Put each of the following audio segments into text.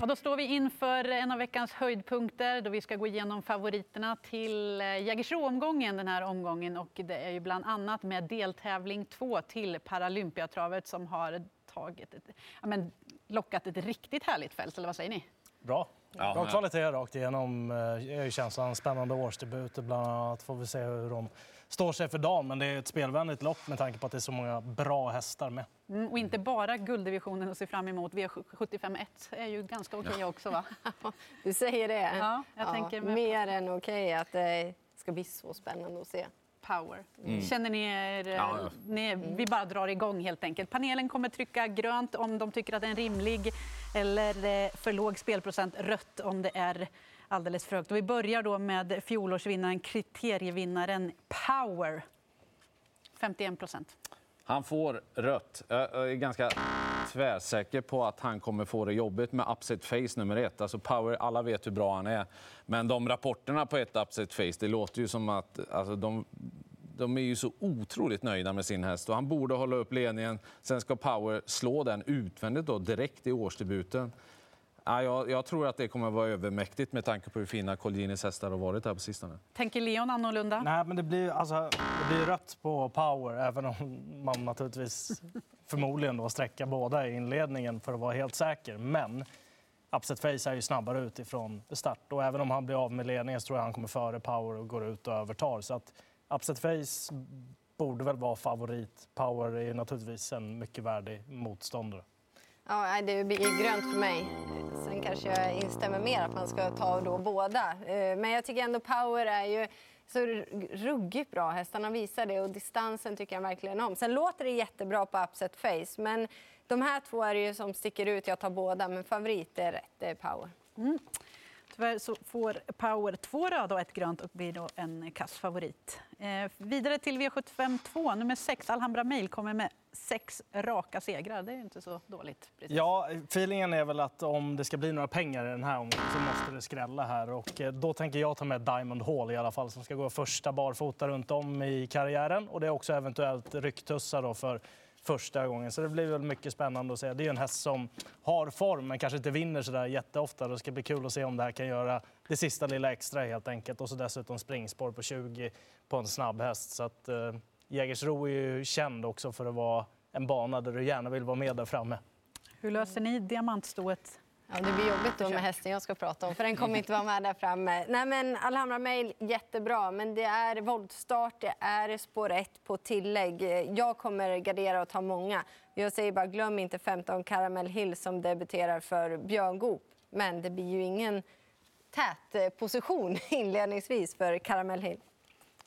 Ja, då står vi inför en av veckans höjdpunkter då vi ska gå igenom favoriterna till eh, Jägersro-omgången den här omgången. Och det är ju bland annat med deltävling 2 till Paralympiatravet som har tagit ett, ja, men, lockat ett riktigt härligt fält. Eller vad säger ni? Bra. Ja, Bra kvalitet rakt igenom. Eh, känslan. Spännande årsdebuter bland annat. Får vi se hur de står sig för dagen. Men det är ett spelvänligt lopp med tanke på att det är så många bra hästar med. Mm, och inte bara gulddivisionen att se fram emot. V75 är ju ganska okej okay också va? du säger det? Ja, jag ja, tänker mer än okej okay att det ska bli så spännande att se power. Mm. Känner ni er... Ja. Eh, ni, vi bara drar igång helt enkelt. Panelen kommer trycka grönt om de tycker att det är en rimlig eller eh, för låg spelprocent, rött om det är alldeles för högt. Och vi börjar då med fjolårsvinnaren, kriterievinnaren Power. 51 procent. Han får rött. Jag är ganska tvärsäker på att han kommer få det jobbigt med upset face nummer ett. Alltså Power, alla vet hur bra han är. Men de rapporterna på ett upset face, det låter ju som att alltså, de, de är ju så otroligt nöjda med sin häst och han borde hålla upp ledningen. Sen ska Power slå den utvändigt då, direkt i årsdebuten. Ja, jag, jag, tror att det kommer att vara övermäktigt med tanke på hur fina Colginis hästar har varit här på sistone. Tänker Leon annorlunda? Nej, men det blir, alltså, det blir rött på power, även om man naturligtvis förmodligen då sträcka båda i inledningen för att vara helt säker. Men Upset Face är ju snabbare utifrån start och även om han blir av med ledningen så tror jag han kommer före power och går ut och övertar. Så att Upset Face borde väl vara favorit. Power är naturligtvis en mycket värdig motståndare. Ja, det blir grönt för mig. Sen kanske jag instämmer mer att man ska ta då båda. Eh, men jag tycker ändå Power är ju så ruggigt bra. Hästarna visar det och distansen tycker jag verkligen om. Sen låter det jättebra på Upset Face, men de här två är ju som sticker ut. Jag tar båda, men favorit är rätt, det är Power. Mm. Tyvärr så får Power två röda och ett grönt och blir då en kass favorit. Eh, vidare till V75 2. Nummer 6, Alhambra Mail, kommer med sex raka segrar. Det är inte så dåligt. Precis. Ja, feelingen är väl att om det ska bli några pengar i den här omgången så måste det skrälla här. Och eh, då tänker jag ta med Diamond Hall i alla fall som ska gå första barfota runt om i karriären. Och det är också eventuellt rycktussar för första gången. Så det blir väl mycket spännande att se. Det är en häst som har form men kanske inte vinner så där jätteofta. Det ska bli kul att se om det här kan göra det sista lilla extra helt enkelt. Och så dessutom springspår på 20 på en snabb häst. Så att, eh, Jägersro är ju känd också för att vara en bana där du gärna vill vara med där framme. Hur löser ni diamantstået? Ja, det blir jobbigt då med hästen jag ska prata om, för den kommer inte vara med där framme. Nej, men Alhambra Mail, jättebra, men det är voltstart, det är spår 1 på tillägg. Jag kommer gardera och ta många. Jag säger bara, glöm inte 15 Caramel Hill som debuterar för Björn Goop. Men det blir ju ingen tät position inledningsvis för Caramel Hill.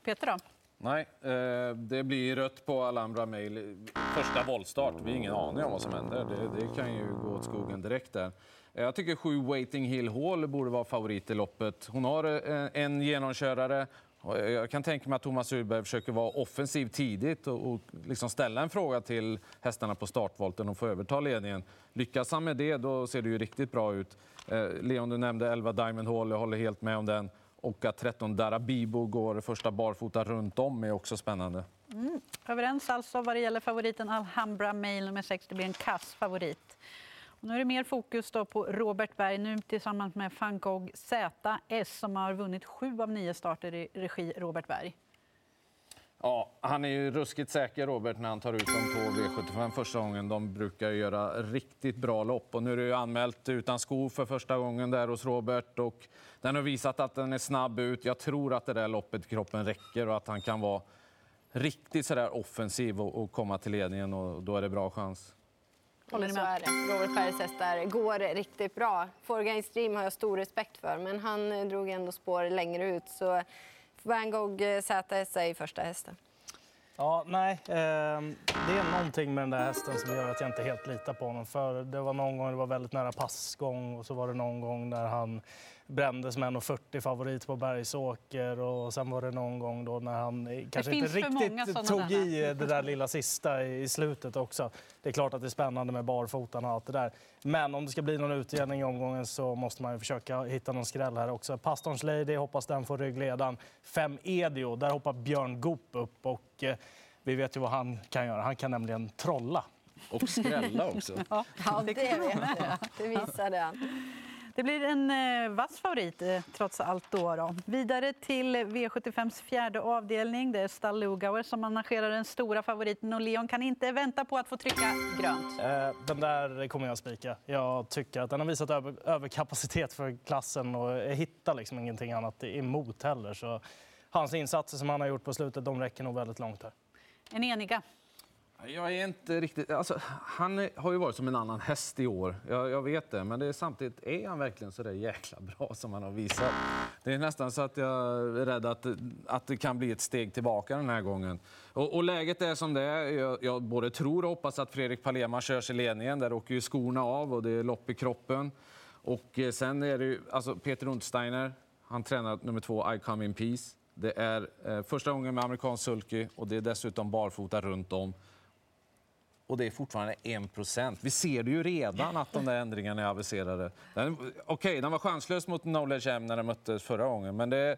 Peter då? Nej, eh, det blir rött på Alhambra Mail. Första voltstart. Vi har ingen aning om vad som händer. Det, det kan ju gå åt skogen direkt där. Jag tycker sju Waiting Hill Hall borde vara favorit i loppet. Hon har eh, en genomkörare. Jag kan tänka mig att Thomas Urberg försöker vara offensiv tidigt och, liksom ställa en fråga till hästarna på startvolten och få överta ledningen. Lyckas han med det, då ser det ju riktigt bra ut. Eh, Leon, du nämnde 11 Diamond Hall. Jag håller helt med om den. Och att 13 Darabibo går första barfota runt om är också spännande. Mm. Överens alltså vad det gäller favoriten Alhambra Mail nummer 6. Det blir en kass favorit. Och nu är det mer fokus då på Robert Berg nu tillsammans med van Gogh ZS som har vunnit sju av nio starter i regi Robert Berg. Ja, han är ju ruskigt säker, Robert, när han tar ut dem på V75 första gången. De brukar göra riktigt bra lopp. Och nu är det ju anmält utan skor för första gången där hos Robert. Och den har visat att den är snabb ut. Jag tror att det där loppet i kroppen räcker och att han kan vara riktigt så där offensiv och, och komma till ledningen. Och då är det bra chans. Håller ni med? Robert Bergs hästar går riktigt bra. Forgain Stream har jag stor respekt för, men han drog ändå spår längre ut. Så Van Gogh eh, ZS är första hästen. Ja, nej. Eh, det är någonting med den där hästen som gör att jag inte helt litar på honom. För det var någon gång det var väldigt nära passgång och så var det någon gång där han brändes med 1,40 favorit på Bergsåker och sen var det någon gång då när han kanske inte riktigt tog i det där lilla sista i slutet också. Det är klart att det är spännande med barfotan och allt det där. Men om det ska bli någon utdelning i omgången så måste man ju försöka hitta någon skräll här också. Pastorns Lady, hoppas den får ryggledan. Fem Edio, där hoppar Björn Goop upp och eh, vi vet ju vad han kan göra. Han kan nämligen trolla Och skrälla också. ja, det vet jag. Det visade han. Det blir en eh, vass favorit eh, trots allt. Då, då. Vidare till V75s fjärde avdelning. Det är Stall Lugauer som arrangerar den stora favoriten och Leon kan inte vänta på att få trycka grönt. Eh, den där kommer jag spika. Jag tycker att den har visat över, överkapacitet för klassen och jag hittar liksom ingenting annat emot heller. Så hans insatser som han har gjort på slutet, de räcker nog väldigt långt här. En eniga. Jag är inte riktigt... Alltså, han har ju varit som en annan häst i år, jag, jag vet det. Men det är, samtidigt, är han verkligen så där jäkla bra som han har visat? Det är nästan så att jag är rädd att, att det kan bli ett steg tillbaka den här gången. Och, och läget är som det är. Jag, jag, både tror och hoppas att Fredrik Palema körs i ledningen. Där åker ju skorna av och det är lopp i kroppen. Och eh, sen är det ju, alltså Peter Untersteiner, han tränar nummer två, I come in peace. Det är eh, första gången med amerikansk sulky och det är dessutom barfota runt om och det är fortfarande 1 procent. Vi ser det ju redan att de där ändringarna är aviserade. Okej, okay, den var chanslös mot Knowledge M när den möttes förra gången, men det,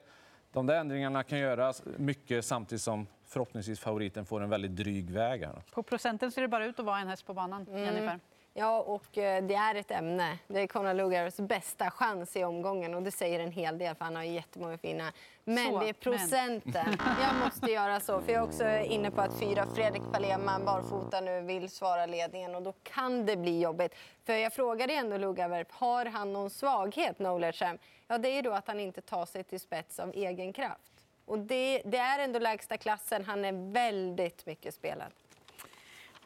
de där ändringarna kan göras mycket samtidigt som förhoppningsvis favoriten får en väldigt dryg väg. Här. På procenten ser det bara ut att vara en häst på banan, mm. Jennifer. Ja, och eh, det är ett ämne. Det är Conor Lugars bästa chans i omgången och det säger en hel del för han har jättemånga fina. Men så, det är procenten. Men. Jag måste göra så för jag är också inne på att fyra Fredrik Palema barfota nu vill svara ledningen och då kan det bli jobbigt. För jag frågade ändå Lugaverp, har han någon svaghet, Nolercem? Ja, det är då att han inte tar sig till spets av egen kraft. Och det, det är ändå lägsta klassen, han är väldigt mycket spelad.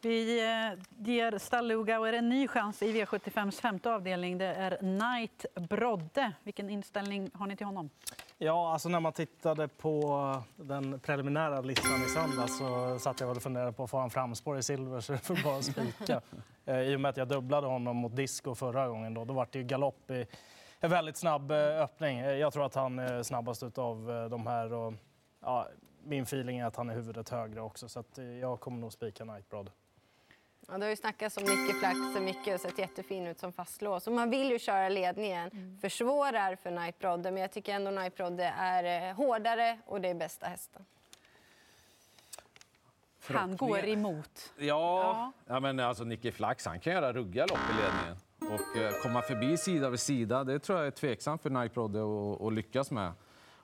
Vi eh, ger Stallugauer en ny chans i V75s femte avdelning. Det är Knight Brodde. Vilken inställning har ni till honom? Ja, alltså när man tittade på den preliminära listan i söndags så satt jag och funderade på att få han framspår i silver så det får bara spika. Eh, I och med att jag dubblade honom mot disco förra gången då, då var det ju galopp i en väldigt snabb eh, öppning. Jag tror att han är snabbast av de här. Och, ja, min feeling är att han är huvudet högre också så jag kommer nog spika Knight Brodde. Ja, det har ju snackats om Nicky Flax så mycket och sett jättefin ut som fastlås. Och man vill ju köra ledningen. Mm. Försvårar för Night Brodde, men jag tycker ändå Night Brodde är eh, hårdare och det är bästa hästen. Han går emot. Ja, ja. ja men alltså Nicky Flax han kan göra ruggiga lopp i ledningen. Och eh, komma förbi sida vid sida, det tror jag är tveksamt för Night Brodde att lyckas med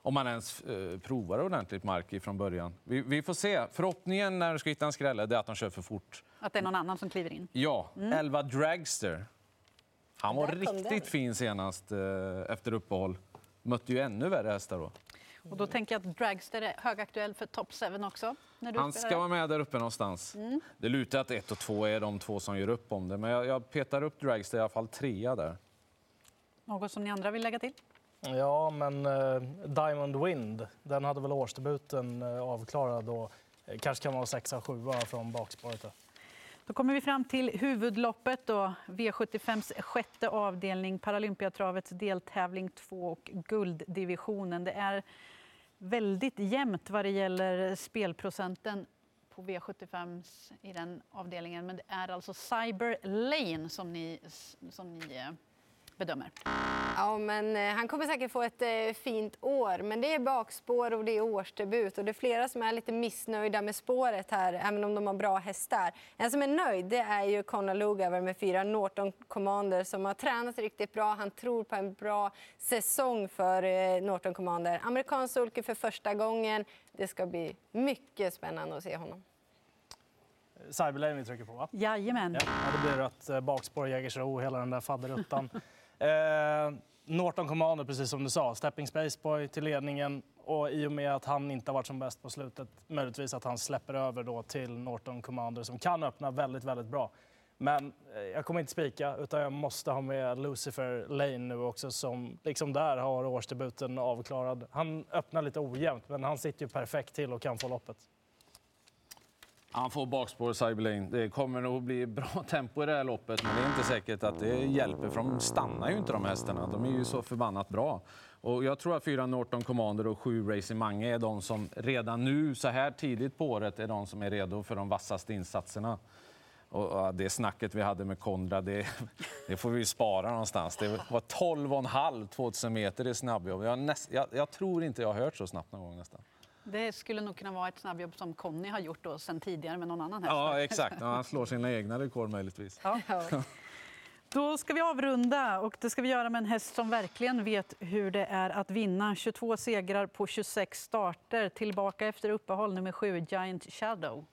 om man ens eh, provar ordentligt mark från början. Vi, vi, får se. Förhoppningen när du ska hitta en skrälle är att de kör för fort. Att det är någon annan som kliver in? Ja. Mm. 11 Dragster. Han var riktigt fin senast eh, efter uppehåll. Mötte ju ännu värre hästar då. Och då tänker jag att Dragster är högaktuell för Top 7 också. Han ska vara med där uppe någonstans. Mm. Det lutar att ett och två är de två som gör upp om det. Men jag, jag petar upp Dragster i alla fall trea där. Något som ni andra vill lägga till? Ja, men uh, Diamond Wind, den hade väl årsdebuten uh, avklarad och uh, kanske kan vara sexa, sjua från bakspåret. Då kommer vi fram till huvudloppet, då, V75s sjätte avdelning, Paralympiatravets deltävling 2 och gulddivisionen. Det är väldigt jämnt vad det gäller spelprocenten på V75 i den avdelningen. Men det är alltså Cyber Lane som ni, som ni eh, bedömer. Ja, men eh, han kommer säkert få ett eh, fint år, men det är bakspår och det är årsdebut och det är flera som är lite missnöjda med spåret här, även om de har bra hästar. En som är nöjd det är ju Conor Lugauer med fyra Norton Commander som har tränat riktigt bra. Han tror på en bra säsong för eh, Norton Commander. Amerikansk sulke för första gången. Det ska bli mycket spännande att se honom. Cyberlane vi trycker på, va? Jajamän. Ja, det blir rött bakspår, Jägersro, hela den där fadderuttan. Eh, Norton Commander, precis som du sa, stepping Spaceboy till ledningen och i och med att han inte har varit som bäst på slutet, möjligtvis att han släpper över då till Norton Commander som kan öppna väldigt, väldigt bra. Men eh, jag kommer inte spika, utan jag måste ha med Lucifer Lane nu också som liksom där har årsdebuten avklarad. Han öppnar lite ojämnt, men han sitter ju perfekt till och kan få loppet. Han får bakspår Cyberlane. Det kommer nog bli bra tempo i det här loppet, men det är inte säkert att det hjälper för de stannar ju inte de hästarna. De är ju så förbannat bra. Och jag tror att fyra Norton Commander och sju Racing Mange är de som redan nu, så här tidigt på året, är de som är redo för de vassaste insatserna. Och det snacket vi hade med Konrad, det, det får vi spara någonstans. Det var 12,5 2000 meter i snabbjobb. Jag, näst, jag, jag, tror inte jag har hört så snabbt någon gång nästan. Det skulle nog kunna vara ett snabbjobb som Conny har gjort då sen tidigare med någon annan häst. Ja, exakt. Ja, han slår sina egna rekord möjligtvis. Ja. Då ska vi avrunda och det ska vi göra med en häst som verkligen vet hur det är att vinna. 22 segrar på 26 starter. Tillbaka efter uppehåll nummer 7, Giant Shadow.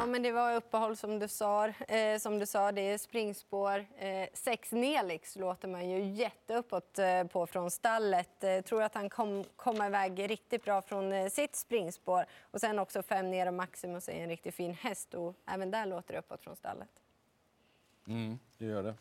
Ja, men det var uppehåll som du sa. Eh, som du sa, det är springspår. Eh, sex Nelix låter man ju jätteuppåt eh, på från stallet. Eh, tror att han kom, kommer iväg riktigt bra från eh, sitt springspår. Och sen också fem ner och Maximus är en riktigt fin häst och även där låter det uppåt från stallet. Mm, det gör det.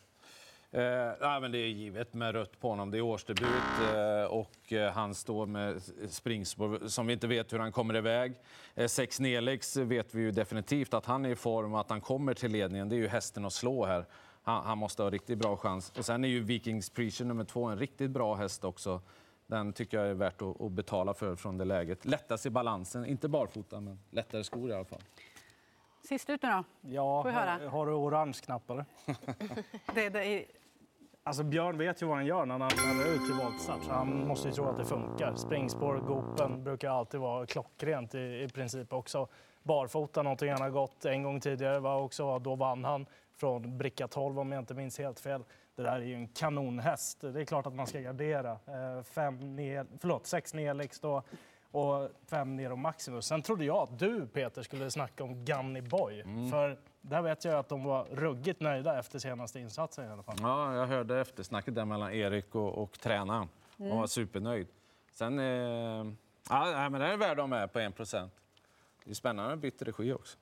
Eh, nej, men det är givet med rött på honom. Det är årsdebut eh, och eh, han står med springspår som vi inte vet hur han kommer iväg. Eh, sex Nelix vet vi ju definitivt att han är i form och att han kommer till ledningen. Det är ju hästen att slå här. Han, han måste ha riktigt bra chans. Och sen är ju Vikings Preacher nummer två en riktigt bra häst också. Den tycker jag är värt att, att betala för från det läget. Lättast i balansen, inte barfota men lättare skor i alla fall. Sist ut nu då. Ja, Får höra? har, du orange knappar? Det, det är, Alltså Björn vet ju vad han gör när han lämnar ut till voltstart. Så han måste ju tro att det funkar. Springspår, gopen brukar alltid vara klockrent i, i princip också. Barfota, någonting han har gått en gång tidigare, var också, då vann han från bricka 12 om jag inte minns helt fel. Det där är ju en kanonhäst. Det är klart att man ska gardera. Eh, fem ner, förlåt, sex Nelix då och fem ner och Maximus. Sen trodde jag att du Peter skulle snacka om Gunny Boy. För där vet jag att de var ruggigt nöjda efter senaste insatsen i alla fall. Ja, jag hörde eftersnacket där mellan Erik och, och tränaren. Han var supernöjd. Sen... Eh, ja, men den är värd att ha med på 1 procent. Det är spännande med bytt regi också.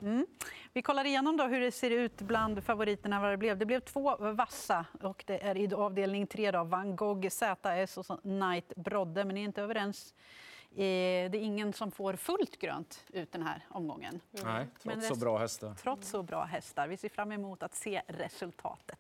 Vi kollar igenom då hur det ser ut bland favoriterna. Vad det, blev. det blev två vassa och det är i avdelning tre då, Van Gogh, ZS och så Knight Brodde. Men ni är inte överens. Det är ingen som får fullt grönt ut den här omgången. Nej, Men trots så bra hästar. Trots så bra hästar. Vi ser fram emot att se resultatet.